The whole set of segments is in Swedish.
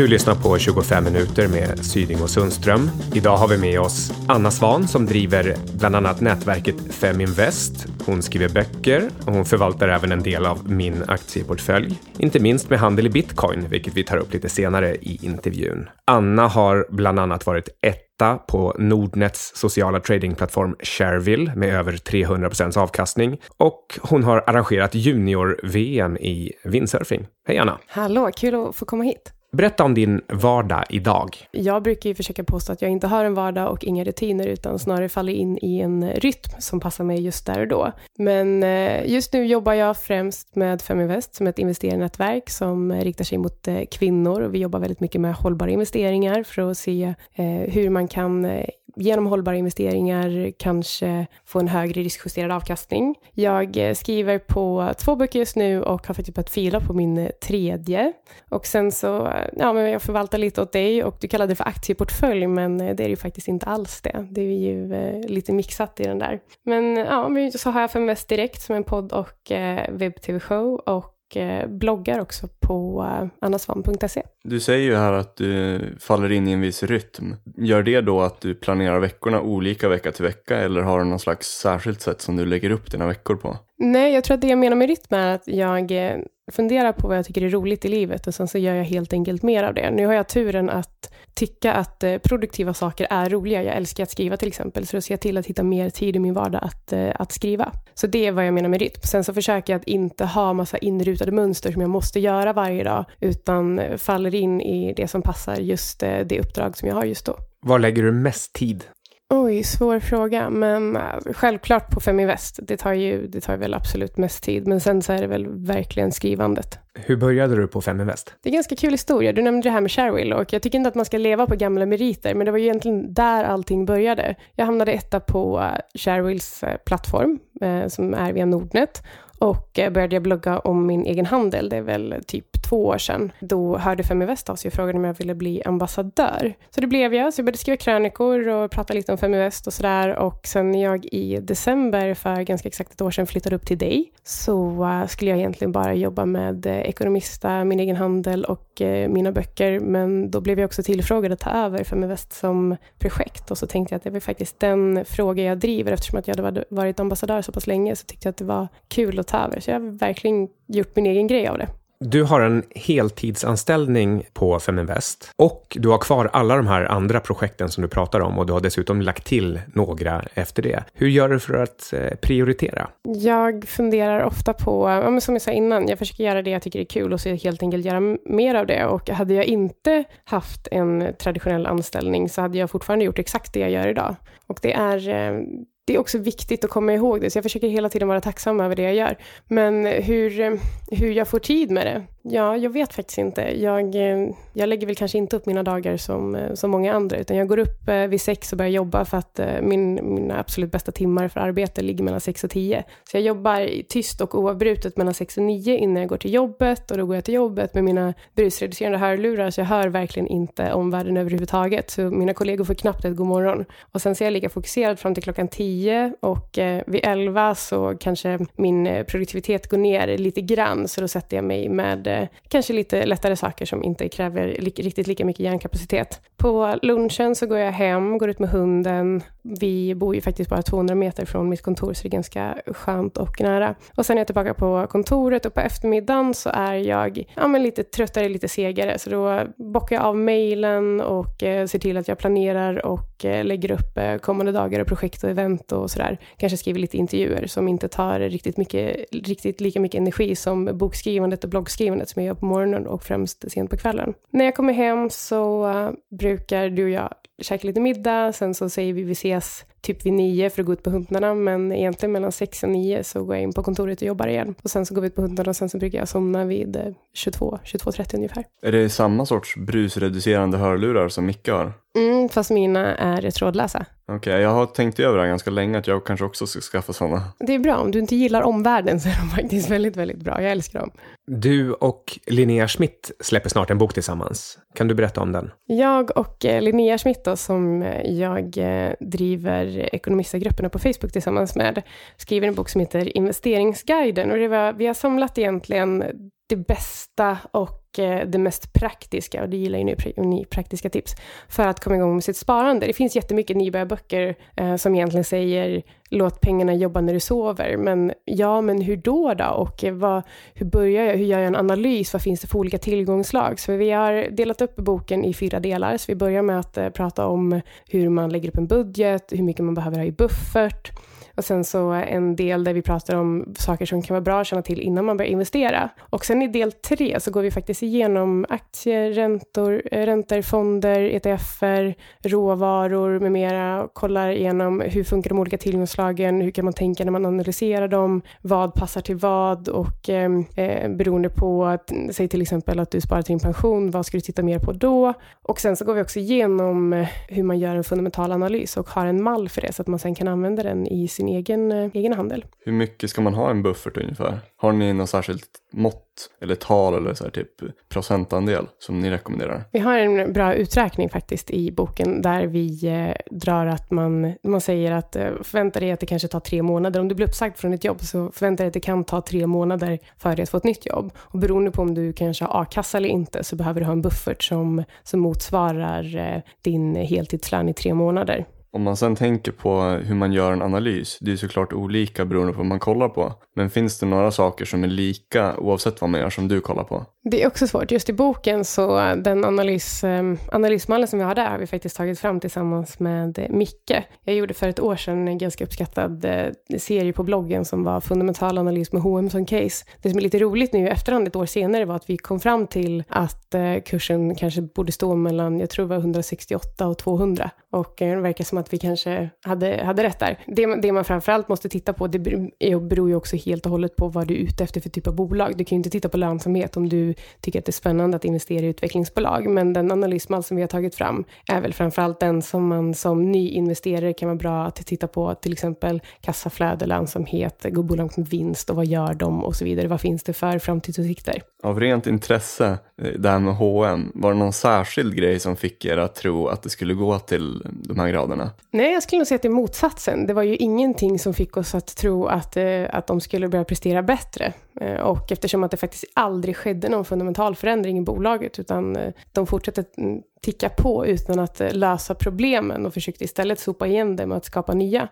Du lyssnar på 25 minuter med Syding och Sundström. Idag har vi med oss Anna Svan som driver bland annat nätverket Feminvest. Hon skriver böcker och hon förvaltar även en del av min aktieportfölj. Inte minst med handel i bitcoin, vilket vi tar upp lite senare i intervjun. Anna har bland annat varit etta på Nordnets sociala tradingplattform Shareville med över 300 procents avkastning och hon har arrangerat junior-VM i windsurfing. Hej Anna! Hallå, kul att få komma hit. Berätta om din vardag idag. Jag brukar ju försöka påstå att jag inte har en vardag och inga rutiner utan snarare faller in i en rytm som passar mig just där och då. Men eh, just nu jobbar jag främst med Feminvest som är ett investerarnätverk som riktar sig mot eh, kvinnor och vi jobbar väldigt mycket med hållbara investeringar för att se eh, hur man kan genom hållbara investeringar kanske få en högre riskjusterad avkastning. Jag eh, skriver på två böcker just nu och har faktiskt börjat fila på min tredje. Och sen så, eh, ja men jag förvaltar lite åt dig och du kallade det för aktieportfölj men eh, det är ju faktiskt inte alls det. Det är ju lite mixat i den där. Men ja, så har jag för mest Direkt som en podd och webb-tv-show och bloggar också på eh, annasvan.se. Du säger ju här att du faller in i en viss rytm. Gör det då att du planerar veckorna olika vecka till vecka eller har du någon slags särskilt sätt som du lägger upp dina veckor på? Nej, jag tror att det jag menar med rytm är att jag funderar på vad jag tycker är roligt i livet och sen så gör jag helt enkelt mer av det. Nu har jag turen att tycka att eh, produktiva saker är roliga. Jag älskar att skriva till exempel, så då ser jag till att hitta mer tid i min vardag att, eh, att skriva. Så det är vad jag menar med rytm. Sen så försöker jag att inte ha massa inrutade mönster som jag måste göra varje dag, utan eh, faller in i det som passar just det uppdrag som jag har just då. Var lägger du mest tid? Oj, svår fråga. Men äh, självklart på Feminvest. Det tar ju det tar väl absolut mest tid. Men sen så är det väl verkligen skrivandet. Hur började du på Feminvest? Det är en ganska kul historia. Du nämnde det här med Shareville och jag tycker inte att man ska leva på gamla meriter, men det var ju egentligen där allting började. Jag hamnade etta på äh, Sharevilles äh, plattform, som är via Nordnet och började jag blogga om min egen handel. Det är väl typ två år sedan. Då hörde Feminvest av sig och frågade om jag ville bli ambassadör. Så det blev jag. Så jag började skriva krönikor och prata lite om Feminvest och sådär. Och sen när jag i december för ganska exakt ett år sedan flyttade upp till dig så eh, skulle jag egentligen bara jobba med eh, Ekonomista, min egen handel och eh, mina böcker. Men då blev jag också tillfrågad att ta över Feminvest som projekt och så tänkte jag att det var faktiskt den fråga jag driver eftersom att jag hade varit ambassadör så pass länge så tyckte jag att det var kul att ta över. Så jag har verkligen gjort min egen grej av det. Du har en heltidsanställning på Feminvest och du har kvar alla de här andra projekten som du pratar om och du har dessutom lagt till några efter det. Hur gör du för att eh, prioritera? Jag funderar ofta på, som jag sa innan, jag försöker göra det jag tycker är kul och så helt enkelt göra mer av det. Och hade jag inte haft en traditionell anställning så hade jag fortfarande gjort exakt det jag gör idag. Och det är eh, det är också viktigt att komma ihåg det, så jag försöker hela tiden vara tacksam över det jag gör. Men eh, hur, eh, hur jag får tid med det, Ja, jag vet faktiskt inte. Jag, eh, jag lägger väl kanske inte upp mina dagar som, eh, som många andra, utan jag går upp eh, vid sex och börjar jobba för att min, mina absolut bästa timmar för arbete ligger mellan sex och tio. Så jag jobbar tyst och oavbrutet mellan sex och nio innan jag går till jobbet och då går jag till jobbet med mina brusreducerande hörlurar så jag hör verkligen inte omvärlden överhuvudtaget. Så mina kollegor får knappt ett god morgon. Och sen så är jag lika fokuserad fram till klockan tio och vid elva så kanske min produktivitet går ner lite grann så då sätter jag mig med kanske lite lättare saker som inte kräver li riktigt lika mycket hjärnkapacitet. På lunchen så går jag hem, går ut med hunden. Vi bor ju faktiskt bara 200 meter från mitt kontor så det är ganska skönt och nära. Och sen är jag tillbaka på kontoret och på eftermiddagen så är jag ja, men lite tröttare, lite segare. Så då bockar jag av mejlen och eh, ser till att jag planerar och eh, lägger upp eh, kommande dagar och projekt och event och sådär. Kanske skriver lite intervjuer som inte tar riktigt, mycket, riktigt lika mycket energi som bokskrivandet och bloggskrivandet som jag gör på morgonen och främst sent på kvällen. När jag kommer hem så eh, brukar du och jag käka lite middag, sen så säger vi vi ses typ vid nio för att gå ut på hundarna, men egentligen mellan sex och nio så går jag in på kontoret och jobbar igen. Och sen så går vi ut på hundarna och sen så brukar jag somna vid 22, eh, 22.30 ungefär. Är det samma sorts brusreducerande hörlurar som Micke har? Mm, fast mina är trådlösa. Okej, okay, jag har tänkt över det ganska länge att jag kanske också ska skaffa sådana. Det är bra, om du inte gillar omvärlden så är de faktiskt väldigt, väldigt bra. Jag älskar dem. Du och Linnea Schmidt släpper snart en bok tillsammans. Kan du berätta om den? Jag och eh, Linnea Schmidt då, som jag eh, driver ekonomistagrupperna på Facebook tillsammans med, skriver en bok som heter Investeringsguiden. Och det var, vi har samlat egentligen det bästa och eh, det mest praktiska, och det gillar ju ni, ni praktiska tips, för att komma igång med sitt sparande. Det finns jättemycket nybörjarböcker eh, som egentligen säger låt pengarna jobba när du sover. Men ja, men hur då då? Och eh, vad, hur börjar jag? Hur gör jag en analys? Vad finns det för olika tillgångslag? Så vi har delat upp boken i fyra delar. Så vi börjar med att eh, prata om hur man lägger upp en budget, hur mycket man behöver ha i buffert, och sen så en del där vi pratar om saker som kan vara bra att känna till innan man börjar investera. Och sen i del tre så går vi faktiskt igenom aktier, räntor, eh, räntor, fonder, ETFer, råvaror med mera. och Kollar igenom hur funkar de olika tillgångsslagen, hur kan man tänka när man analyserar dem, vad passar till vad och ehm, eh, beroende på, att, säg till exempel att du sparar till din pension, vad ska du titta mer på då? Och sen så går vi också igenom eh, hur man gör en fundamental analys och har en mall för det så att man sen kan använda den i sin egen, eh, egen handel. Hur mycket ska man ha en buffert ungefär? Har ni något särskilt mått eller tal eller så här typ procentandel som ni rekommenderar? Vi har en bra uträkning faktiskt i boken där vi eh, drar att man, man säger att eh, förvänta dig att det kanske tar tre månader. Om du blir uppsagd från ett jobb så förvänta dig att det kan ta tre månader för dig att få ett nytt jobb. Och beroende på om du kanske har a-kassa eller inte så behöver du ha en buffert som, som motsvarar eh, din heltidslön i tre månader. Om man sen tänker på hur man gör en analys, det är såklart olika beroende på vad man kollar på. Men finns det några saker som är lika oavsett vad man gör som du kollar på? Det är också svårt. Just i boken så den analys, eh, analysmallen som vi har där har vi faktiskt tagit fram tillsammans med Micke. Jag gjorde för ett år sedan en ganska uppskattad eh, serie på bloggen som var fundamental analys med H&M som case. Det som är lite roligt nu i efterhand ett år senare var att vi kom fram till att eh, kursen kanske borde stå mellan, jag tror det var 168 och 200. Och det verkar som att vi kanske hade, hade rätt där. Det, det man framförallt måste titta på, det beror ju också helt och hållet på vad du är ute efter för typ av bolag. Du kan ju inte titta på lönsamhet om du tycker att det är spännande att investera i utvecklingsbolag. Men den analysmall som vi har tagit fram är väl framförallt den som man som ny investerare kan vara bra att titta på, till exempel kassaflöde, lönsamhet, går bolaget med vinst och vad gör de och så vidare. Vad finns det för framtidsutsikter? Av rent intresse, eh, det här med H&M, var det någon särskild grej som fick er att tro att det skulle gå till de här graderna? Nej, jag skulle nog säga att det är motsatsen. Det var ju ingenting som fick oss att tro att, eh, att de skulle börja prestera bättre. Eh, och eftersom att det faktiskt aldrig skedde någon fundamental förändring i bolaget, utan de fortsatte mm, ticka på utan att lösa problemen och försökte istället sopa igen det med att skapa nya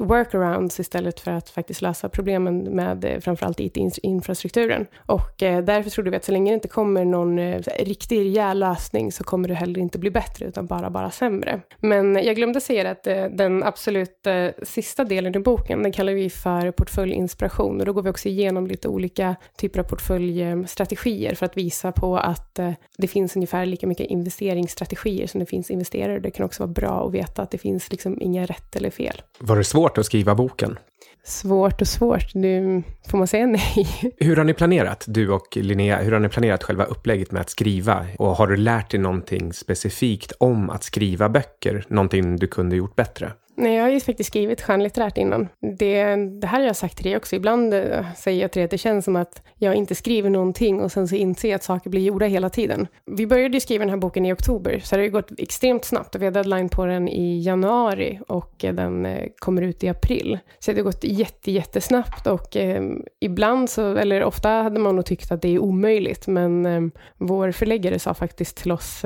workarounds istället för att faktiskt lösa problemen med eh, framförallt IT-infrastrukturen. Och eh, därför trodde vi att så länge det inte kommer någon eh, riktig rejäl lösning så kommer det heller inte bli bättre utan bara, bara sämre. Men jag glömde säga att den absolut sista delen i boken, den kallar vi för portföljinspiration och då går vi också igenom lite olika typer av portföljstrategier för att visa på att det finns ungefär lika mycket investerings strategier som det finns investerare. Det kan också vara bra att veta att det finns liksom inga rätt eller fel. Var det svårt att skriva boken? Svårt och svårt. Nu får man säga nej. Hur har ni planerat, du och Linnea, hur har ni planerat själva upplägget med att skriva? Och har du lärt dig någonting specifikt om att skriva böcker? Någonting du kunde gjort bättre? Nej, jag har ju faktiskt skrivit skönlitterärt innan. Det, det här har jag sagt till dig också. Ibland eh, säger jag till dig att det känns som att jag inte skriver någonting och sen så inser jag att saker blir gjorda hela tiden. Vi började ju skriva den här boken i oktober, så det har gått extremt snabbt. Vi har deadline på den i januari och eh, den eh, kommer ut i april. Så det har gått jätte, jättesnabbt och eh, ibland så, eller ofta hade man nog tyckt att det är omöjligt, men vår förläggare sa faktiskt till oss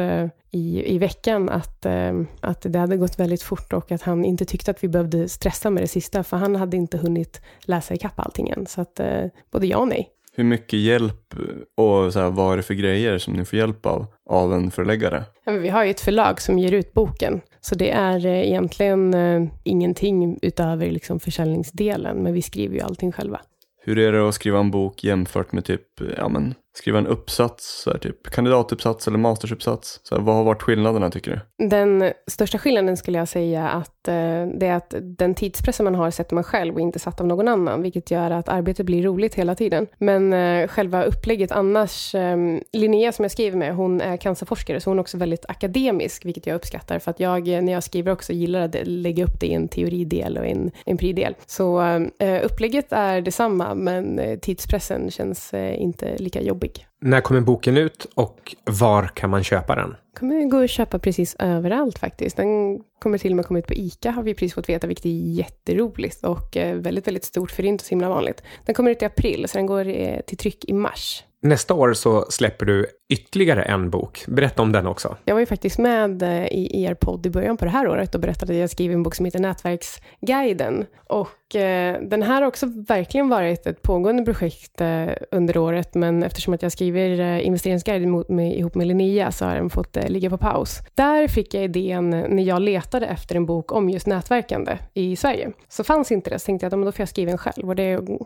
i, i veckan att, eh, att det hade gått väldigt fort och att han inte tyckte att vi behövde stressa med det sista, för han hade inte hunnit läsa ikapp allting än. Så att eh, både ja och nej. Hur mycket hjälp och så här, vad är det för grejer som ni får hjälp av, av en förläggare? Ja, vi har ju ett förlag som ger ut boken, så det är eh, egentligen eh, ingenting utöver liksom, försäljningsdelen, men vi skriver ju allting själva. Hur är det att skriva en bok jämfört med typ, ja men skriva en uppsats, så här, typ kandidatuppsats eller mastersuppsats? Så här, vad har varit skillnaderna tycker du? Den största skillnaden skulle jag säga att eh, det är att den tidspressen man har sätter man själv och inte satt av någon annan, vilket gör att arbetet blir roligt hela tiden. Men eh, själva upplägget annars, eh, Linnea som jag skriver med, hon är cancerforskare, så hon är också väldigt akademisk, vilket jag uppskattar, för att jag, eh, när jag skriver också, gillar att lägga upp det i en teoridel och en empiridel. Så eh, upplägget är detsamma, men eh, tidspressen känns eh, inte lika jobbig jobbig. När kommer boken ut och var kan man köpa den? kommer gå att köpa precis överallt faktiskt. Den kommer till och med komma ut på ICA har vi precis fått veta, vilket är jätteroligt och eh, väldigt, väldigt stort för det är inte så himla vanligt. Den kommer ut i april, så den går eh, till tryck i mars. Nästa år så släpper du ytterligare en bok. Berätta om den också. Jag var ju faktiskt med eh, i er podd i början på det här året och berättade att jag skrivit en bok som heter Nätverksguiden. Och eh, den här har också verkligen varit ett pågående projekt eh, under året, men eftersom att jag skriver eh, Investeringsguiden mot, med, ihop med Linnea så har den fått eh, ligga på paus. Där fick jag idén eh, när jag letade efter en bok om just nätverkande i Sverige. Så fanns inte det, så tänkte jag att då får jag skriva en själv. Och det mm,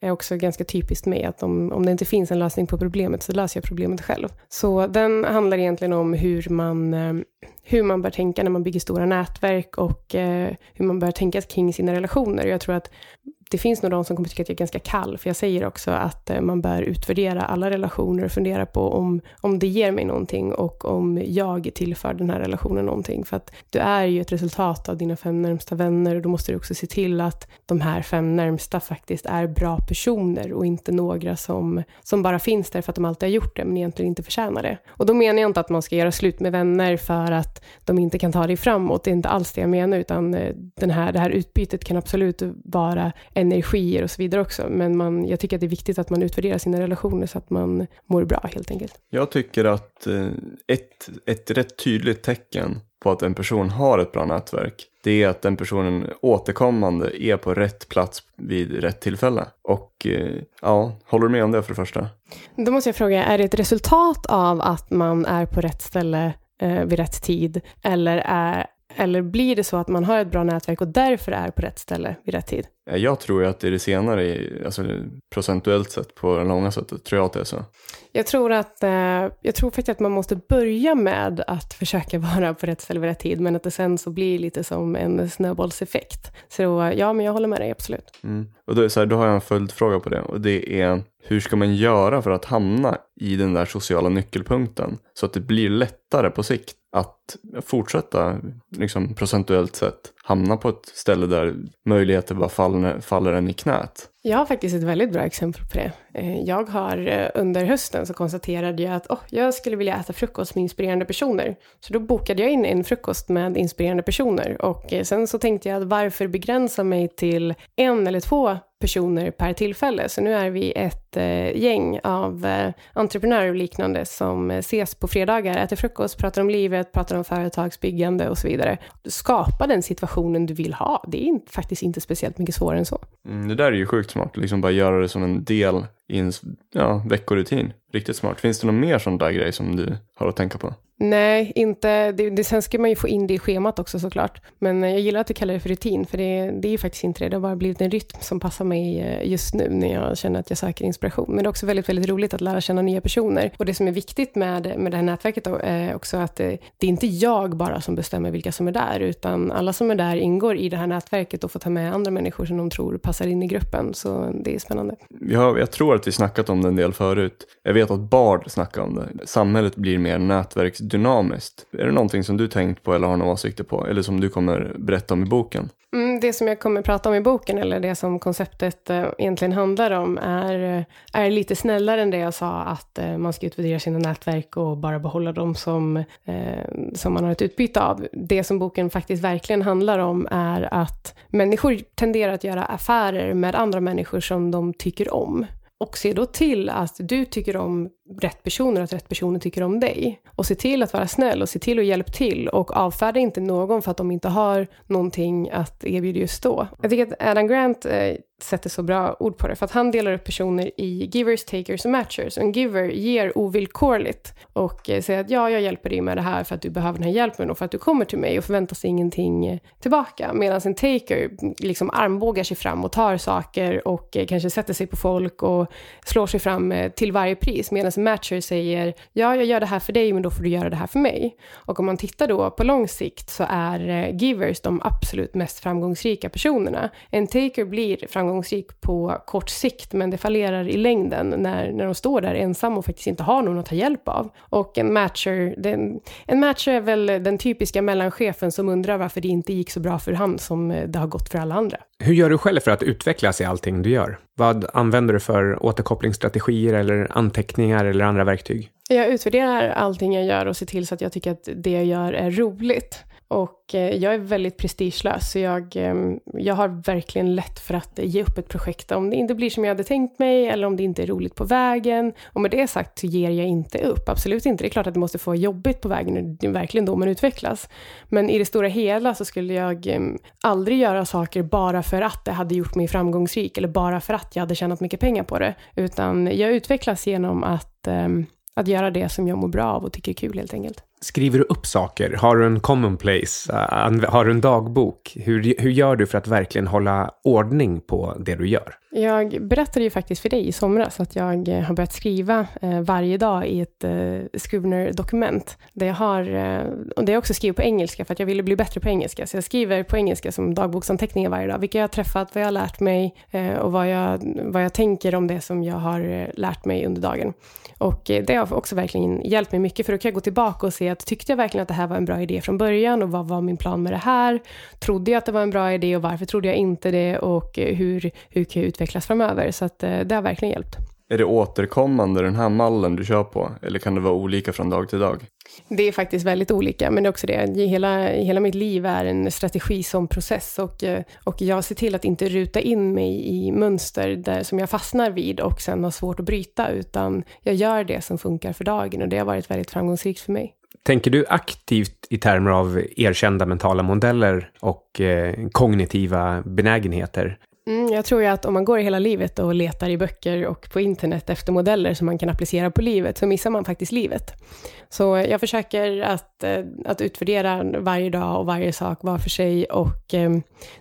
är också ganska typiskt mig, att om, om det inte finns en lösning på problemet så löser jag problemet själv. Så den handlar egentligen om hur man, eh, hur man bör tänka när man bygger stora nätverk och eh, hur man bör tänka kring sina relationer. Jag tror att det finns nog de som kommer tycka att jag är ganska kall, för jag säger också att eh, man bör utvärdera alla relationer och fundera på om, om det ger mig någonting och om jag tillför den här relationen någonting. För att du är ju ett resultat av dina fem närmsta vänner och då måste du också se till att de här fem närmsta faktiskt är bra personer och inte några som, som bara finns där för att de alltid har gjort det men egentligen inte förtjänar det. Och då menar jag inte att man ska göra slut med vänner för att de inte kan ta dig framåt, det är inte alls det jag menar, utan eh, den här, det här utbytet kan absolut vara energier och så vidare också. Men man, jag tycker att det är viktigt att man utvärderar sina relationer så att man mår bra helt enkelt. Jag tycker att eh, ett, ett rätt tydligt tecken på att en person har ett bra nätverk, det är att den personen återkommande är på rätt plats vid rätt tillfälle. Och eh, ja, håller du med om det för det första? Då måste jag fråga, är det ett resultat av att man är på rätt ställe eh, vid rätt tid? Eller är, eller blir det så att man har ett bra nätverk och därför är på rätt ställe vid rätt tid? Jag tror ju att det är det senare, alltså procentuellt sett på det långa sättet, tror jag att det är så. Jag tror, att, eh, jag tror faktiskt att man måste börja med att försöka vara på rätt ställe vid rätt tid, men att det sen så blir lite som en snöbollseffekt. Så ja, men jag håller med dig, absolut. Mm. Och då, så här, då har jag en följdfråga på det, och det är hur ska man göra för att hamna i den där sociala nyckelpunkten så att det blir lättare på sikt att fortsätta liksom procentuellt sett hamna på ett ställe där möjligheter bara faller, faller en i knät. Jag har faktiskt ett väldigt bra exempel på det. Eh, jag har eh, under hösten så konstaterade jag att oh, jag skulle vilja äta frukost med inspirerande personer. Så då bokade jag in en frukost med inspirerande personer och eh, sen så tänkte jag att varför begränsa mig till en eller två personer per tillfälle. Så nu är vi ett eh, gäng av eh, entreprenörer och liknande som eh, ses på fredagar, äter frukost, pratar om livet, pratar om företagsbyggande och så vidare. Skapa den situationen du vill ha. Det är faktiskt inte speciellt mycket svårare än så. Mm, det där är ju sjukt smart, liksom bara göra det som en del i en ja, veckorutin. Riktigt smart. Finns det någon mer sån där grej som du har att tänka på? Nej, inte. Det, det, sen ska man ju få in det i schemat också såklart. Men jag gillar att du kallar det för rutin, för det, det är ju faktiskt inte det. Det har bara blivit en rytm som passar mig eh, just nu när jag känner att jag söker inspiration. Men det är också väldigt, väldigt roligt att lära känna nya personer. Och det som är viktigt med, med det här nätverket då, är också att det, det är inte jag bara som bestämmer vilka som är där, utan alla som är där ingår i det här nätverket och får ta med andra människor som de tror passar in i gruppen. Så det är spännande. Ja, jag tror att vi snackat om det en del förut. Jag vet att Bard snackar om det. Samhället blir mer nätverksdynamiskt. Är det någonting som du tänkt på eller har några åsikter på? Eller som du kommer berätta om i boken? Mm, det som jag kommer prata om i boken, eller det som konceptet eh, egentligen handlar om, är, eh, är lite snällare än det jag sa, att eh, man ska utvärdera sina nätverk och bara behålla dem som, eh, som man har ett utbyte av. Det som boken faktiskt verkligen handlar om är att människor tenderar att göra affärer med andra människor som de tycker om. Och se då till att du tycker om rätt personer, att rätt personer tycker om dig. Och se till att vara snäll och se till att hjälpa till och avfärda inte någon för att de inte har någonting att erbjuda just då. Jag tycker att Adam Grant eh, sätter så bra ord på det, för att han delar upp personer i givers, takers och matchers. En giver ger ovillkorligt och eh, säger att ja, jag hjälper dig med det här för att du behöver den här hjälpen och för att du kommer till mig och förväntar sig ingenting eh, tillbaka. Medan en taker liksom armbågar sig fram och tar saker och eh, kanske sätter sig på folk och slår sig fram eh, till varje pris. Medan matcher säger ja, jag gör det här för dig, men då får du göra det här för mig. Och om man tittar då på lång sikt så är eh, givers de absolut mest framgångsrika personerna. En taker blir framgångsrik på kort sikt, men det fallerar i längden när, när de står där ensamma och faktiskt inte har någon att ta hjälp av. Och en matcher, den, en matcher är väl den typiska mellanchefen som undrar varför det inte gick så bra för han som eh, det har gått för alla andra. Hur gör du själv för att utvecklas i allting du gör? Vad använder du för återkopplingsstrategier eller anteckningar eller andra verktyg? Jag utvärderar allting jag gör och ser till så att jag tycker att det jag gör är roligt. Och eh, jag är väldigt prestigelös, så jag, ehm, jag har verkligen lätt för att ge upp ett projekt om det inte blir som jag hade tänkt mig eller om det inte är roligt på vägen. Och med det sagt så ger jag inte upp, absolut inte. Det är klart att det måste få jobbigt på vägen, det är verkligen då man utvecklas. Men i det stora hela så skulle jag ehm, aldrig göra saker bara för att det hade gjort mig framgångsrik eller bara för att jag hade tjänat mycket pengar på det. Utan jag utvecklas genom att, ehm, att göra det som jag mår bra av och tycker är kul helt enkelt. Skriver du upp saker? Har du en commonplace? Eh, har du en dagbok? Hur, hur gör du för att verkligen hålla ordning på det du gör? Jag berättade ju faktiskt för dig i somras att jag eh, har börjat skriva eh, varje dag i ett Scrivener-dokument. Där jag har, och det är också skrivit på engelska för att jag ville bli bättre på engelska. Så jag skriver på engelska som dagboksanteckningar varje dag. Vilka jag har träffat, vad jag har lärt mig och vad jag, vad jag tänker om det som jag har lärt mig under dagen. Och det har också verkligen hjälpt mig mycket för då kan jag gå tillbaka och se att tyckte jag verkligen att det här var en bra idé från början och vad var min plan med det här? Trodde jag att det var en bra idé och varför trodde jag inte det och hur, hur kan jag utvecklas framöver? Så att det har verkligen hjälpt. Är det återkommande den här mallen du kör på eller kan det vara olika från dag till dag? Det är faktiskt väldigt olika, men det är också det. Hela, hela mitt liv är en strategi som process och, och jag ser till att inte ruta in mig i mönster där, som jag fastnar vid och sen har svårt att bryta, utan jag gör det som funkar för dagen och det har varit väldigt framgångsrikt för mig. Tänker du aktivt i termer av erkända mentala modeller och eh, kognitiva benägenheter? Mm, jag tror ju att om man går hela livet och letar i böcker och på internet efter modeller som man kan applicera på livet, så missar man faktiskt livet. Så jag försöker att, eh, att utvärdera varje dag och varje sak var för sig och eh,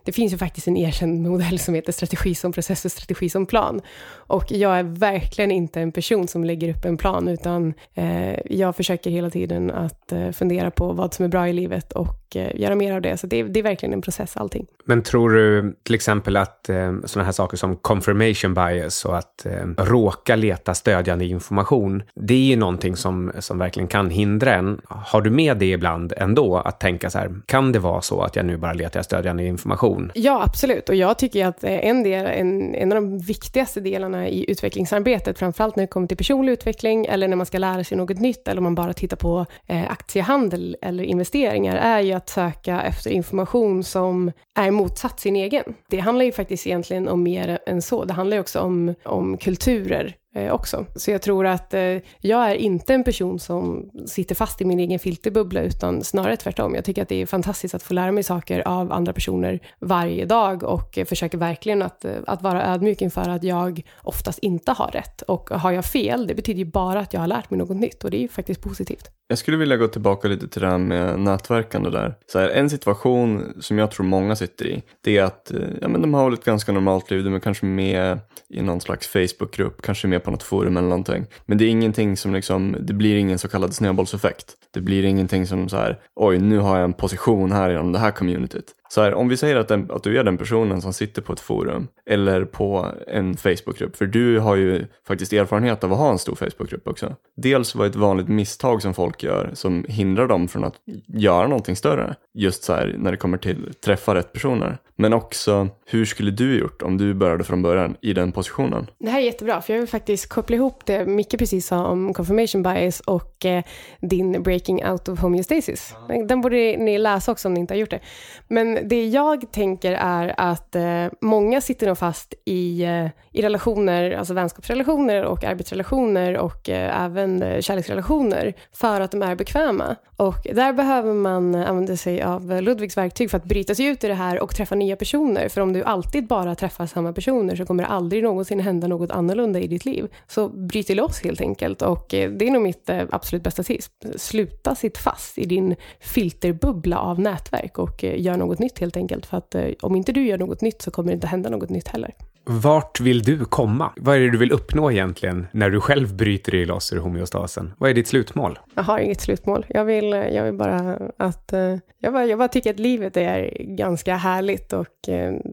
det finns ju faktiskt en erkänd modell som heter strategi som process och strategi som plan. Och jag är verkligen inte en person som lägger upp en plan, utan eh, jag försöker hela tiden att eh, fundera på vad som är bra i livet och göra mer av det. Så det, det, är verkligen en process allting. Men tror du till exempel att eh, sådana här saker som confirmation bias och att eh, råka leta stödjande information, det är ju någonting som, som verkligen kan hindra en. Har du med det ibland ändå, att tänka så här, kan det vara så att jag nu bara letar stödjande information? Ja, absolut. Och jag tycker att en, del, en, en av de viktigaste delarna i utvecklingsarbetet, framförallt när det kommer till personlig utveckling eller när man ska lära sig något nytt eller om man bara tittar på eh, aktiehandel eller investeringar, är ju att söka efter information som är motsatt sin egen. Det handlar ju faktiskt egentligen om mer än så. Det handlar ju också om, om kulturer Eh, också. Så jag tror att eh, jag är inte en person som sitter fast i min egen filterbubbla, utan snarare tvärtom. Jag tycker att det är fantastiskt att få lära mig saker av andra personer varje dag och eh, försöker verkligen att, eh, att vara ödmjuk inför att jag oftast inte har rätt. Och har jag fel, det betyder ju bara att jag har lärt mig något nytt och det är ju faktiskt positivt. Jag skulle vilja gå tillbaka lite till det här med nätverkande där. Så här, en situation som jag tror många sitter i, det är att eh, ja, men de har ett ganska normalt liv, de är kanske med i någon slags Facebookgrupp, kanske med på något forum eller någonting. Men det är ingenting som liksom, det blir ingen så kallad snöbollseffekt. Det blir ingenting som så här, oj nu har jag en position här inom det här communityt. Så här, om vi säger att, den, att du är den personen som sitter på ett forum eller på en Facebookgrupp, för du har ju faktiskt erfarenhet av att ha en stor Facebookgrupp också. Dels var ett vanligt misstag som folk gör som hindrar dem från att göra någonting större, just så här när det kommer till träffa rätt personer. Men också, hur skulle du gjort om du började från början i den positionen? Det här är jättebra, för jag vill faktiskt koppla ihop det Micke precis sa om confirmation bias och eh, din breaking out of homeostasis. Den borde ni läsa också om ni inte har gjort det. Men det jag tänker är att eh, många sitter nog fast i, eh, i relationer, alltså vänskapsrelationer och arbetsrelationer och eh, även eh, kärleksrelationer för att de är bekväma. Och där behöver man använda sig av Ludvigs verktyg för att bryta sig ut i det här och träffa nya personer. För om du alltid bara träffar samma personer så kommer det aldrig någonsin hända något annorlunda i ditt liv. Så bryt dig loss helt enkelt och eh, det är nog mitt eh, absolut bästa tips. Sluta sitt fast i din filterbubbla av nätverk och eh, gör något nytt helt enkelt. För att om inte du gör något nytt så kommer det inte hända något nytt heller. Vart vill du komma? Vad är det du vill uppnå egentligen när du själv bryter dig loss ur homeostasen? Vad är ditt slutmål? Jag har inget slutmål. Jag vill, jag vill bara att... Jag bara, jag bara tycker att livet är ganska härligt och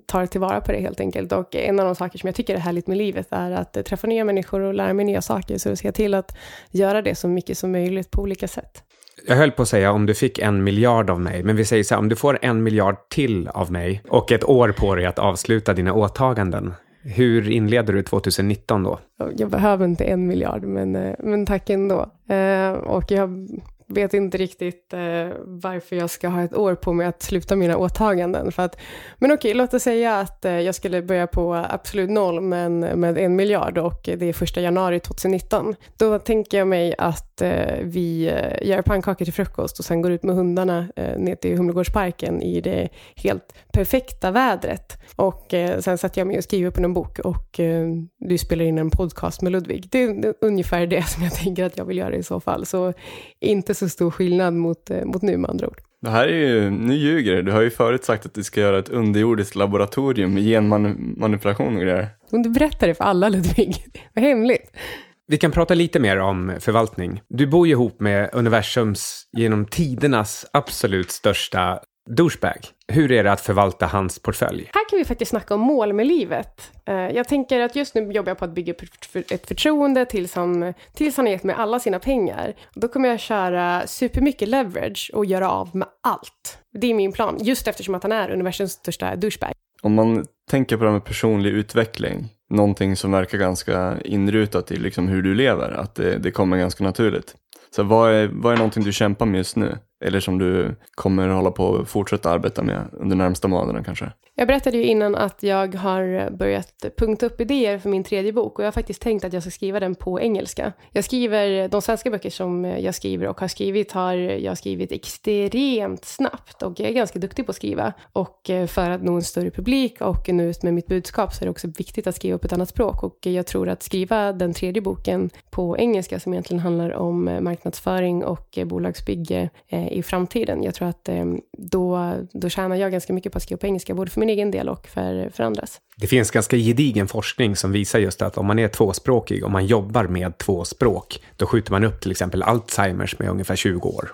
tar tillvara på det helt enkelt. Och en av de saker som jag tycker är härligt med livet är att träffa nya människor och lära mig nya saker. Så se till att göra det så mycket som möjligt på olika sätt. Jag höll på att säga om du fick en miljard av mig, men vi säger så här, om du får en miljard till av mig och ett år på dig att avsluta dina åtaganden, hur inleder du 2019 då? Jag behöver inte en miljard, men, eh, men tack ändå. Eh, och jag vet inte riktigt eh, varför jag ska ha ett år på mig att sluta mina åtaganden. För att, men okej, låt oss säga att eh, jag skulle börja på absolut noll men med en miljard och det är första januari 2019. Då tänker jag mig att eh, vi eh, gör pannkakor till frukost och sen går ut med hundarna eh, ner till Humlegårdsparken i det helt perfekta vädret. Och eh, sen sätter jag mig och skriver på en bok och eh, du spelar in en podcast med Ludvig. Det är, det är ungefär det som jag tänker att jag vill göra i så fall. Så inte så stor skillnad mot, eh, mot nu med andra ord. Det här är ju, nu ljuger du. Du har ju förut sagt att du ska göra ett underjordiskt laboratorium med genmanipulation och grejer. Om du berättar det för alla Ludvig, vad hemligt. Vi kan prata lite mer om förvaltning. Du bor ju ihop med universums genom tidernas absolut största douchebag. Hur är det att förvalta hans portfölj? Här kan vi faktiskt snacka om mål med livet. Eh, Jag tänker att just nu jobbar jag på att bygga upp ett för- ett förtroende tills han, tills han har gett mig alla sina pengar. Då kommer jag köra supermycket leverage och göra av med allt. Det är min plan, just eftersom att han är universums största douchebag. Om man tänker på det här med personlig utveckling, någonting som verkar ganska inrutat i liksom hur du lever, att det, det kommer ganska naturligt. Så vad är, vad är någonting du kämpar med just nu? Eller som du kommer hålla på och fortsätta arbeta med under närmsta månaderna kanske? Jag berättade ju innan att jag har börjat punkta upp idéer för min tredje bok och jag har faktiskt tänkt att jag ska skriva den på engelska. Jag skriver, de svenska böcker som jag skriver och har skrivit har jag skrivit extremt snabbt och jag är ganska duktig på att skriva. Och eh, för att nå en större publik och nå ut med mitt budskap så är det också viktigt att skriva på ett annat språk och jag tror att skriva den tredje boken på engelska som egentligen handlar om marknadsföring och bolagsbygge eh, i framtiden. Jag tror att eh, då, då tjänar jag ganska mycket på att skriva på engelska, både för min egen del och för, för andras. Det finns ganska gedigen forskning som visar just att om man är tvåspråkig, om man jobbar med två språk, då skjuter man upp till exempel Alzheimers med ungefär 20 år.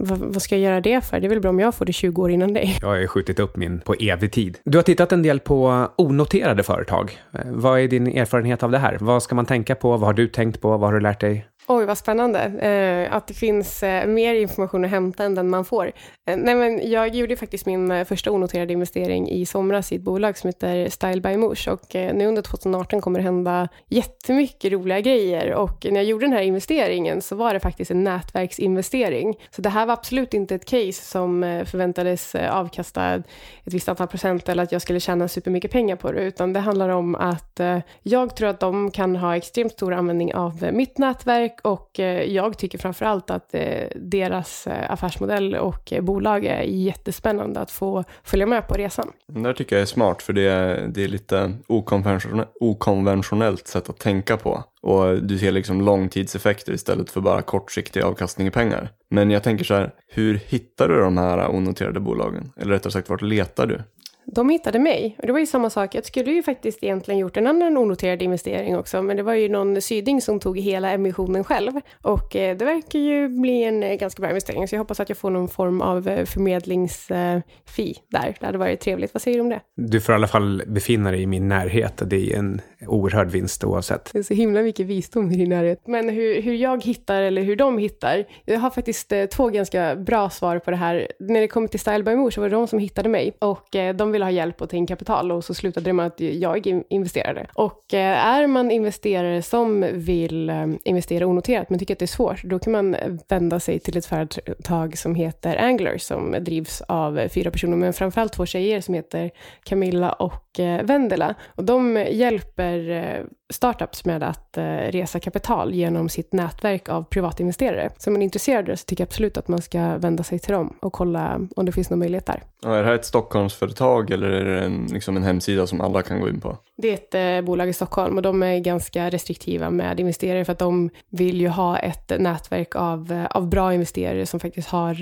Vad, vad ska jag göra det för? Det är väl bra om jag får det 20 år innan dig. Jag har ju skjutit upp min på evig tid. Du har tittat en del på onoterade företag. Eh, Vad är din erfarenhet av det här? Vad ska man tänka på? Vad har du tänkt på? Vad har du lärt dig? Oj, vad spännande. Eh, att det finns eh, mer information att hämta än den man får. Eh, nej, men jag gjorde faktiskt min eh, första onoterade investering i somras i ett bolag som heter Style by Moosh och eh, nu under 2018 kommer det hända jättemycket roliga grejer och när jag gjorde den här investeringen så var det faktiskt en nätverksinvestering. Så det här var absolut inte ett case som eh, förväntades eh, avkasta ett visst antal procent eller att jag skulle tjäna supermycket pengar på det utan det handlar om att eh, jag tror att de kan ha extremt stor användning av eh, mitt nätverk och eh, jag tycker framförallt att eh, deras eh, affärsmodell och bolag är jättespännande att få följa med på resan. Det där tycker jag är smart för det är, det är lite okonventionellt, okonventionellt sätt att tänka på. Och du ser liksom långtidseffekter istället för bara kortsiktig avkastning i pengar. Men jag tänker så här, hur hittar du de här onoterade bolagen? Eller rättare sagt, vart letar du? De hittade mig och det var ju samma sak. Jag skulle ju faktiskt egentligen gjort en annan onoterad investering också, men det var ju någon syding som tog hela emissionen själv. Och eh, det verkar ju bli en eh, ganska bra investering, så jag hoppas att jag får någon form av eh, förmedlingsfee där. Det hade varit trevligt. Vad säger du om det? Du får i alla fall befinna dig i min närhet. Det är en oerhörd vinst oavsett. Det är så himla mycket visdom i din närhet. Men hur, hur jag hittar eller hur de hittar, jag har faktiskt två ganska bra svar på det här. När det kommer till Style by Mor så var det de som hittade mig och de ville ha hjälp att ta in kapital och så slutade det med att jag investerade. Och eh, är man investerare som vill eh, investera onoterat men tycker att det är svårt, då kan man vända sig till ett företag som heter Angler som drivs av fyra personer, men framförallt två tjejer som heter Camilla och eh, Vendela. Och de hjälper startups med att eh, resa kapital genom sitt nätverk av privatinvesterare. Så om man är intresserad så tycker jag absolut att man ska vända sig till dem och kolla om det finns någon möjlighet där. Ja, är det här ett Stockholmsföretag eller är det en, liksom en hemsida som alla kan gå in på? Det är ett eh, bolag i Stockholm och de är ganska restriktiva med investerare för att de vill ju ha ett nätverk av, eh, av bra investerare som faktiskt har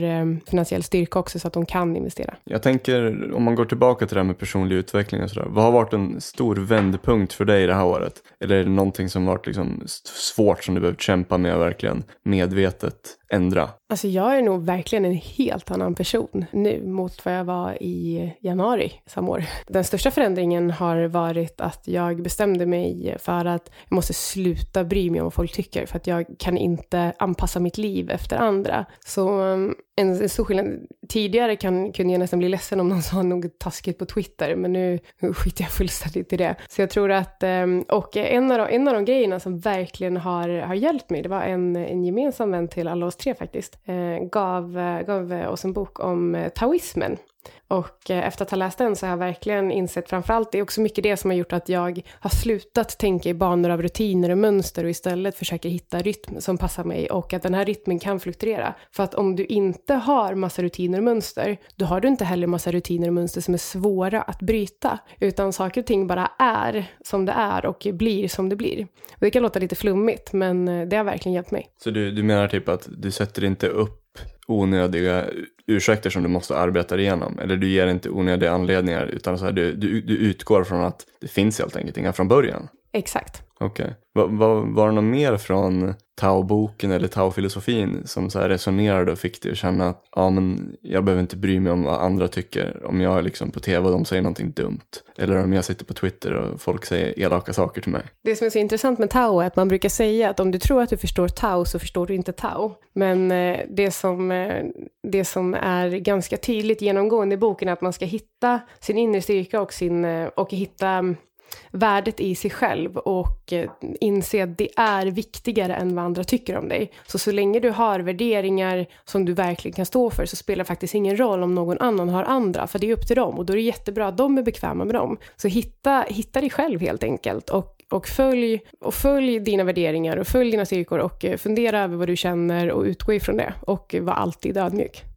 finansiell styrka också så att de kan investera. Jag tänker, om man går tillbaka till det här med personlig utveckling och sådär. Vad har varit en stor vändpunkt för dig det här året? Eller är det någonting som varit liksom svårt som du behövt kämpa med verkligen medvetet? Ändra? Alltså jag är nog verkligen en helt annan person nu mot vad jag var i januari samma år. Den största förändringen har varit att jag bestämde mig för att jag måste sluta bry mig om vad folk tycker för att jag kan inte anpassa mitt liv efter andra. Så um, en, en stor skillnad. Tidigare kan, kunde jag nästan bli ledsen om någon sa något taskigt på Twitter, men nu skiter jag fullständigt i det. Så jag tror att, um, och en av, de, en av de grejerna som verkligen har, har hjälpt mig, det var en, en gemensam vän till alla oss faktiskt, eh, gav, eh, gav oss en bok om eh, taoismen. Och eh, efter att ha läst den så har jag verkligen insett, framförallt det är också mycket det som har gjort att jag har slutat tänka i banor av rutiner och mönster och istället försöker hitta rytm som passar mig och att den här rytmen kan fluktuera. För att om du inte har massa rutiner och mönster, då har du inte heller massa rutiner och mönster som är svåra att bryta, utan saker och ting bara är som det är och blir som det blir. Och det kan låta lite flummigt, men eh, det har verkligen hjälpt mig. Så du, du menar typ att du sätter inte upp onödiga ursäkter som du måste arbeta igenom. Eller du ger inte onödiga anledningar utan så här, du, du, du utgår från att det finns helt enkelt inga från början. Exakt. Okej. Okay. Va, va, var det något mer från Tao-boken eller Tao-filosofin som så här resonerade och fick dig att känna att ja, men jag behöver inte bry mig om vad andra tycker om jag är liksom på tv och de säger någonting dumt. Eller om jag sitter på Twitter och folk säger elaka saker till mig. Det som är så intressant med Tao är att man brukar säga att om du tror att du förstår Tao så förstår du inte Tao. Men eh, det som, eh, det som är ganska tydligt genomgående i boken är att man ska hitta sin inre styrka och, sin, eh, och hitta mm, värdet i sig själv och eh, inse att det är viktigare än vad andra tycker om dig. Så så länge du har värderingar som du verkligen kan stå för så spelar det faktiskt ingen roll om någon annan har andra, för det är upp till dem och då är det jättebra att de är bekväma med dem. Så hitta, hitta dig själv helt enkelt och och följ, och följ dina värderingar och följ dina styrkor och eh, fundera över vad du känner och utgå ifrån det. Och eh, var alltid ödmjuk.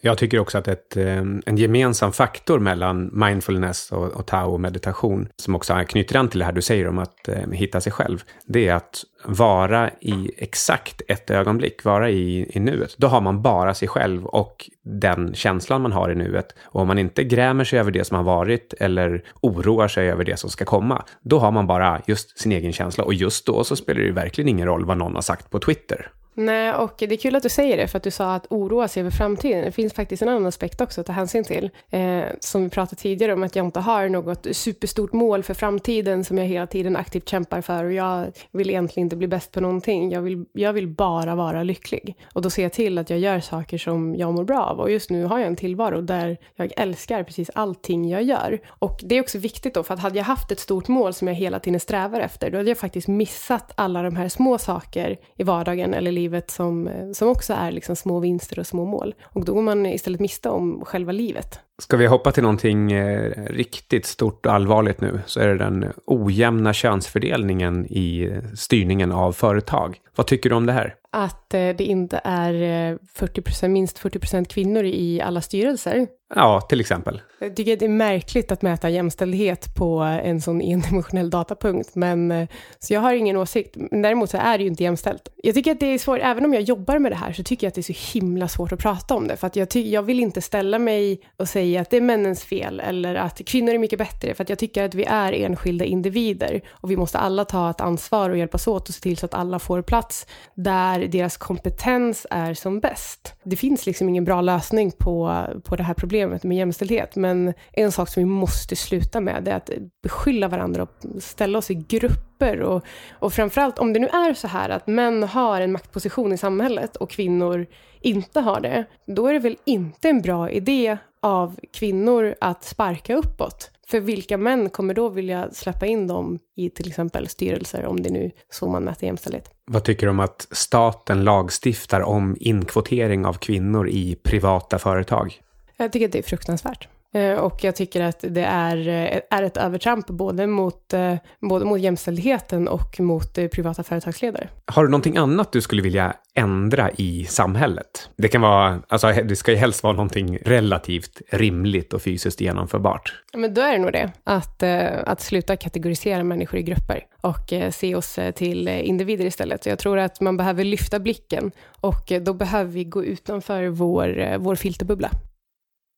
Jag tycker också att ett, ehm, en gemensam faktor mellan mindfulness och, och tao och meditation, som också knyter an till det här du säger om att eh, hitta sig själv, det är att vara i exakt ett ögonblick, vara i, i nuet. Då har man bara sig själv och den känslan man har i nuet. Och om man inte grämer sig över det som har varit eller oroar sig över det som ska komma, då har man bara just sin egen känsla. Och just då så spelar det ju verkligen ingen roll vad någon har sagt på Twitter. Nej, och det är kul att du säger det, för att du sa att oroa sig över framtiden. Det finns faktiskt en annan aspekt också att ta hänsyn till. Eh, som vi pratade tidigare om, att jag inte har något superstort mål för framtiden som jag hela tiden aktivt kämpar för. Och jag vill egentligen inte bli bäst på någonting. Jag vill, jag vill bara vara lycklig. Och då ser jag till att jag gör saker som jag mår bra av. Och just nu har jag en tillvaro där jag älskar precis allting jag gör. Och det är också viktigt då, för att hade jag haft ett stort mål som jag hela tiden strävar efter, då hade jag faktiskt missat alla de här små saker i vardagen eller livet livet som, som också är liksom små vinster och små mål. Och då går man istället miste om själva livet. Ska vi hoppa till någonting eh, riktigt stort och allvarligt nu så är det den ojämna könsfördelningen i styrningen av företag. Vad tycker du om det här? Att eh, det inte är 40 eh, minst 40 procent kvinnor i alla styrelser. Ja, till exempel. Jag tycker det är märkligt att mäta jämställdhet på en sån endimensionell datapunkt, men eh, så jag har ingen åsikt. Men däremot så är det ju inte jämställt. Jag tycker att det är svårt, även om jag jobbar med det här, så tycker jag att det är så himla svårt att prata om det, för att jag, jag vill inte ställa mig och säga säga att det är männens fel eller att kvinnor är mycket bättre. För att jag tycker att vi är enskilda individer och vi måste alla ta ett ansvar och hjälpas åt och se till så att alla får plats där deras kompetens är som bäst. Det finns liksom ingen bra lösning på, på det här problemet med jämställdhet. Men en sak som vi måste sluta med är att beskylla varandra och ställa oss i grupper och, och framförallt om det nu är så här att män har en maktposition i samhället och kvinnor inte har det, då är det väl inte en bra idé av kvinnor att sparka uppåt. För vilka män kommer då vilja släppa in dem i till exempel styrelser, om det är nu så man mäter jämställdhet? Vad tycker du om att staten lagstiftar om inkvotering av kvinnor i privata företag? Jag tycker att det är fruktansvärt. Eh, och jag tycker att det är, eh, är ett övertramp både mot, eh, både mot jämställdheten och mot privata företagsledare. Har du någonting annat du skulle vilja ändra i samhället? Det kan vara, alltså det ska ju helst vara någonting relativt rimligt och fysiskt genomförbart. Men då är det nog det, att, att sluta kategorisera människor i grupper och se oss till individer istället. Jag tror att man behöver lyfta blicken och då behöver vi gå utanför vår, vår filterbubbla.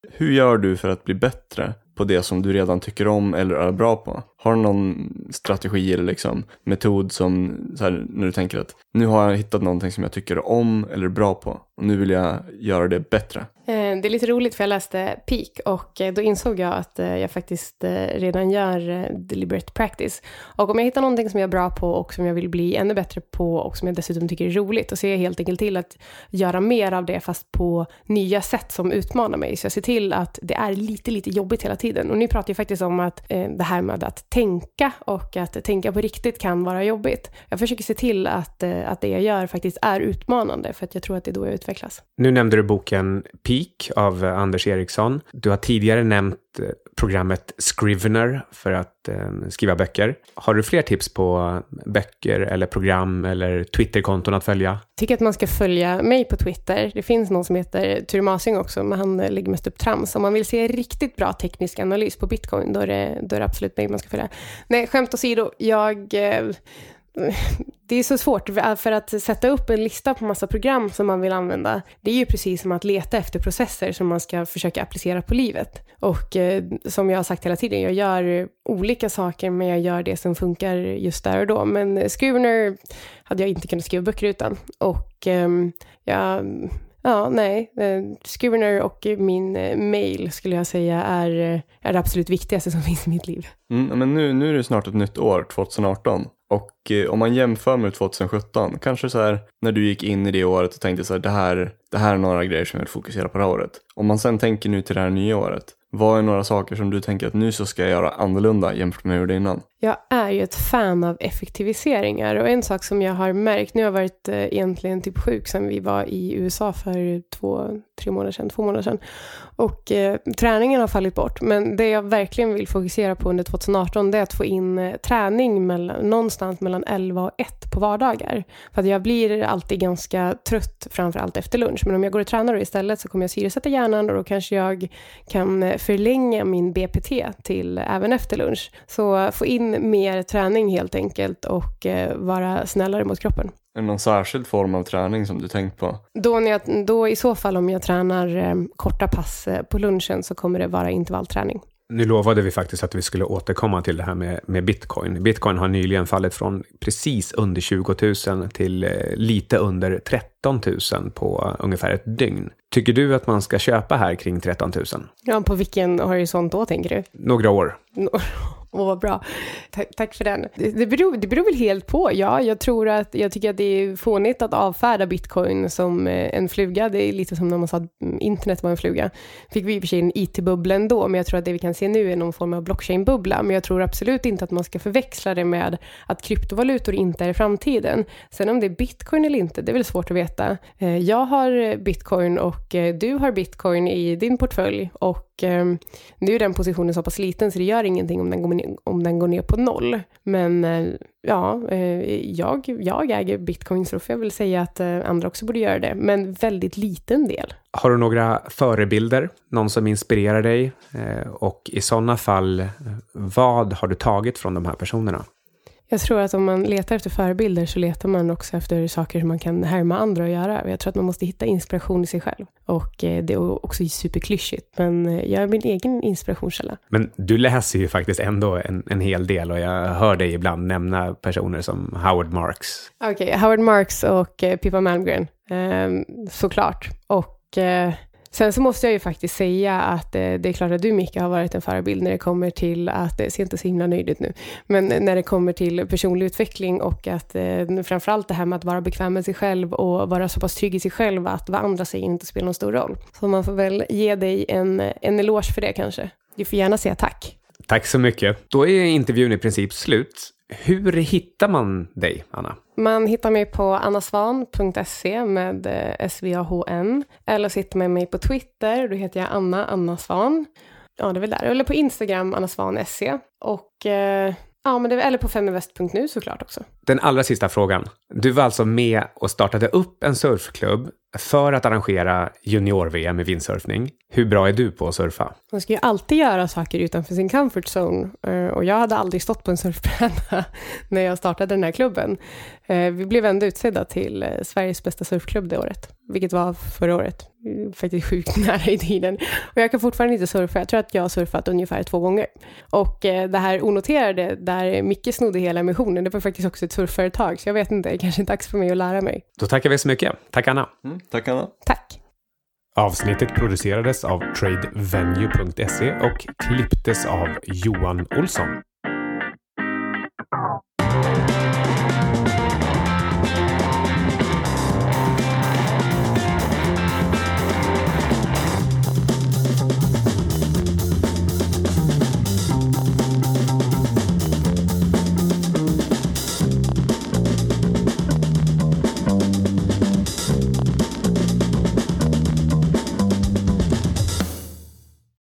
Hur gör du för att bli bättre på det som du redan tycker om eller är bra på? Har du någon strategi eller liksom metod som, så här, när du tänker att nu har jag hittat någonting som jag tycker om eller är bra på och nu vill jag göra det bättre? Eh, det är lite roligt för jag läste Peak och eh, då insåg jag att eh, jag faktiskt redan gör deliberate practice. Och om jag hittar någonting som jag är bra på och som jag vill bli ännu bättre på och som jag dessutom tycker är roligt, då ser jag helt enkelt till att göra mer av det fast på nya sätt som utmanar mig. Så jag ser till att det är lite, lite jobbigt hela tiden. Och ni pratar ju faktiskt om att det här med att tänka och att tänka på riktigt kan vara jobbigt. Jag försöker se till att, att det jag gör faktiskt är utmanande för att jag tror att det är då jag utvecklas. Nu nämnde du boken Peak av eh, Anders Eriksson. Du har tidigare nämnt eh, programmet Scrivener för att eh, skriva böcker. Har du fler tips på eh, böcker eller program eller Twitterkonton att följa? Jag tycker att man ska följa mig på Twitter. Det finns någon som heter Ture Masing också, men han lägger mest upp trams. Om man vill se riktigt bra teknisk analys på bitcoin, då är det, då är det absolut mig man ska följa. Nej, skämt åsido, jag eh, det är så svårt, eh, för att sätta upp en lista på massa program som man vill använda, det är ju precis som att leta efter processer som man ska försöka applicera på livet. Och eh, som jag har sagt hela tiden, jag gör olika saker, men jag gör det som funkar just där och då. Men Scrivener hade jag inte kunnat skriva böcker utan. Och eh, jag Ja, nej. Eh, Scrivener och min eh, mail skulle jag säga är, eh, är det absolut viktigaste som finns i mitt liv. Mm, men nu, nu är det snart ett nytt år, 2018. Och eh, om man jämför med 2017, kanske så här när du gick in i det året och tänkte så här, det här, det här är några grejer som jag vill fokusera på det här året. Om man sen tänker nu till det här nya året, vad är några saker som du tänker att nu så ska jag göra annorlunda jämfört med hur jag gjorde innan? Jag är ju ett fan av effektiviseringar och en sak som jag har märkt, nu har jag varit eh, egentligen typ sjuk sedan vi var i USA för två, tre månader sedan, två månader sedan. Och eh, träningen har fallit bort, men det jag verkligen vill fokusera på under 2018 det är att få in eh, träning mellan, någonstans mellan 11 och 1 på vardagar. För att jag blir alltid ganska trött, framförallt efter lunch. Men om jag går och tränar istället så kommer jag syresätta hjärnan och då kanske jag kan eh, förlänga min BPT till även efter lunch. Så få in mer träning helt enkelt och eh, vara snällare mot kroppen. Är det någon särskild form av träning som du tänkt på? Då, när jag, då i så fall om jag tränar eh, korta pass eh, på lunchen så kommer det vara intervallträning. Nu lovade vi faktiskt att vi skulle återkomma till det här med, med bitcoin. Bitcoin har nyligen fallit från precis under 20 000 till lite under 13 000 på ungefär ett dygn. Tycker du att man ska köpa här kring 13 000? Ja, på vilken horisont då tänker du? Några år. Åh, vad bra. Tack, tack för den. Det, det, beror, det beror väl helt på. Ja, jag tror att, jag tycker att det är fånigt att avfärda bitcoin som eh, en fluga. Det är lite som när man sa att internet var en fluga. Fick vi i och för sig en it-bubbla ändå, men jag tror att det vi kan se nu är någon form av blockchain-bubbla. Men jag tror absolut inte att man ska förväxla det med att kryptovalutor inte är framtiden. Sen om det är bitcoin eller inte, det är väl svårt att veta. Eh, jag har bitcoin och eh, Eh, du har bitcoin i din portfölj och ehm, nu är den positionen så pass liten så det gör ingenting om den går ner, om den går ner på noll. Men eh, ja, eh, jag, jag äger bitcoin så då får jag väl säga att andra också borde göra det, men väldigt liten del. Har du några förebilder, någon som inspirerar dig? Och i sådana fall, vad har du tagit från de här personerna? Jag tror att om man letar efter förebilder så letar man också efter saker som man kan härma andra att göra. Jag tror att man måste hitta inspiration i sig själv. Och eh, det är också superklyschigt, men eh, jag är min egen inspirationskälla. Men du läser ju faktiskt ändå en, en hel del och jag hör dig ibland nämna personer som Howard Marks. Okej, okay, Howard Marks och eh, Pippa Malmgren, eh, såklart. Och Sen så måste jag ju faktiskt säga att eh, det är klart att du Micke har varit en förebild när det kommer till att, eh, det ser inte så himla nöjd ut nu, men eh, när det kommer till personlig utveckling och att eh, framförallt det här med att vara bekväm med sig själv och vara så pass trygg i sig själv att vad andra säger inte spelar någon stor roll. Så man får väl ge dig en, en eloge för det kanske. Du får gärna säga tack. Tack så mycket. Då är intervjun i princip slut. Hur hittar man dig, Anna? Man hittar mig på annasvan.se med eh, SVAHN. Eller så hittar man mig på Twitter, då heter jag Anna Anna Svan. Ja, det är väl där. Eller på Instagram, annasvan.se. Och eh, Ja, men det, eller på feminvest.nu såklart också. Den allra sista frågan. Du var alltså med och startade upp en surfklubb för att arrangera junior-VM i vindsurfning, Hur bra är du på att surfa? Man ska ju alltid göra saker utanför sin comfort zone. Eh, och jag hade aldrig stått på en surfbräda när jag startade den här klubben. Eh, vi blev ändå utsedda till eh, Sveriges bästa surfklubb det året, vilket var förra året. Faktiskt sjukt nära i tiden. Och jag kan fortfarande inte surfa. Jag tror att jag har surfat ungefär två gånger. Och det här onoterade, där Micke snodde hela missionen, det var faktiskt också ett surfföretag. Så jag vet inte, det är kanske är dags för mig att lära mig. Då tackar vi så mycket. Tack Anna. Mm, tack Anna. Tack. Avsnittet producerades av tradevenue.se och klipptes av Johan Olsson.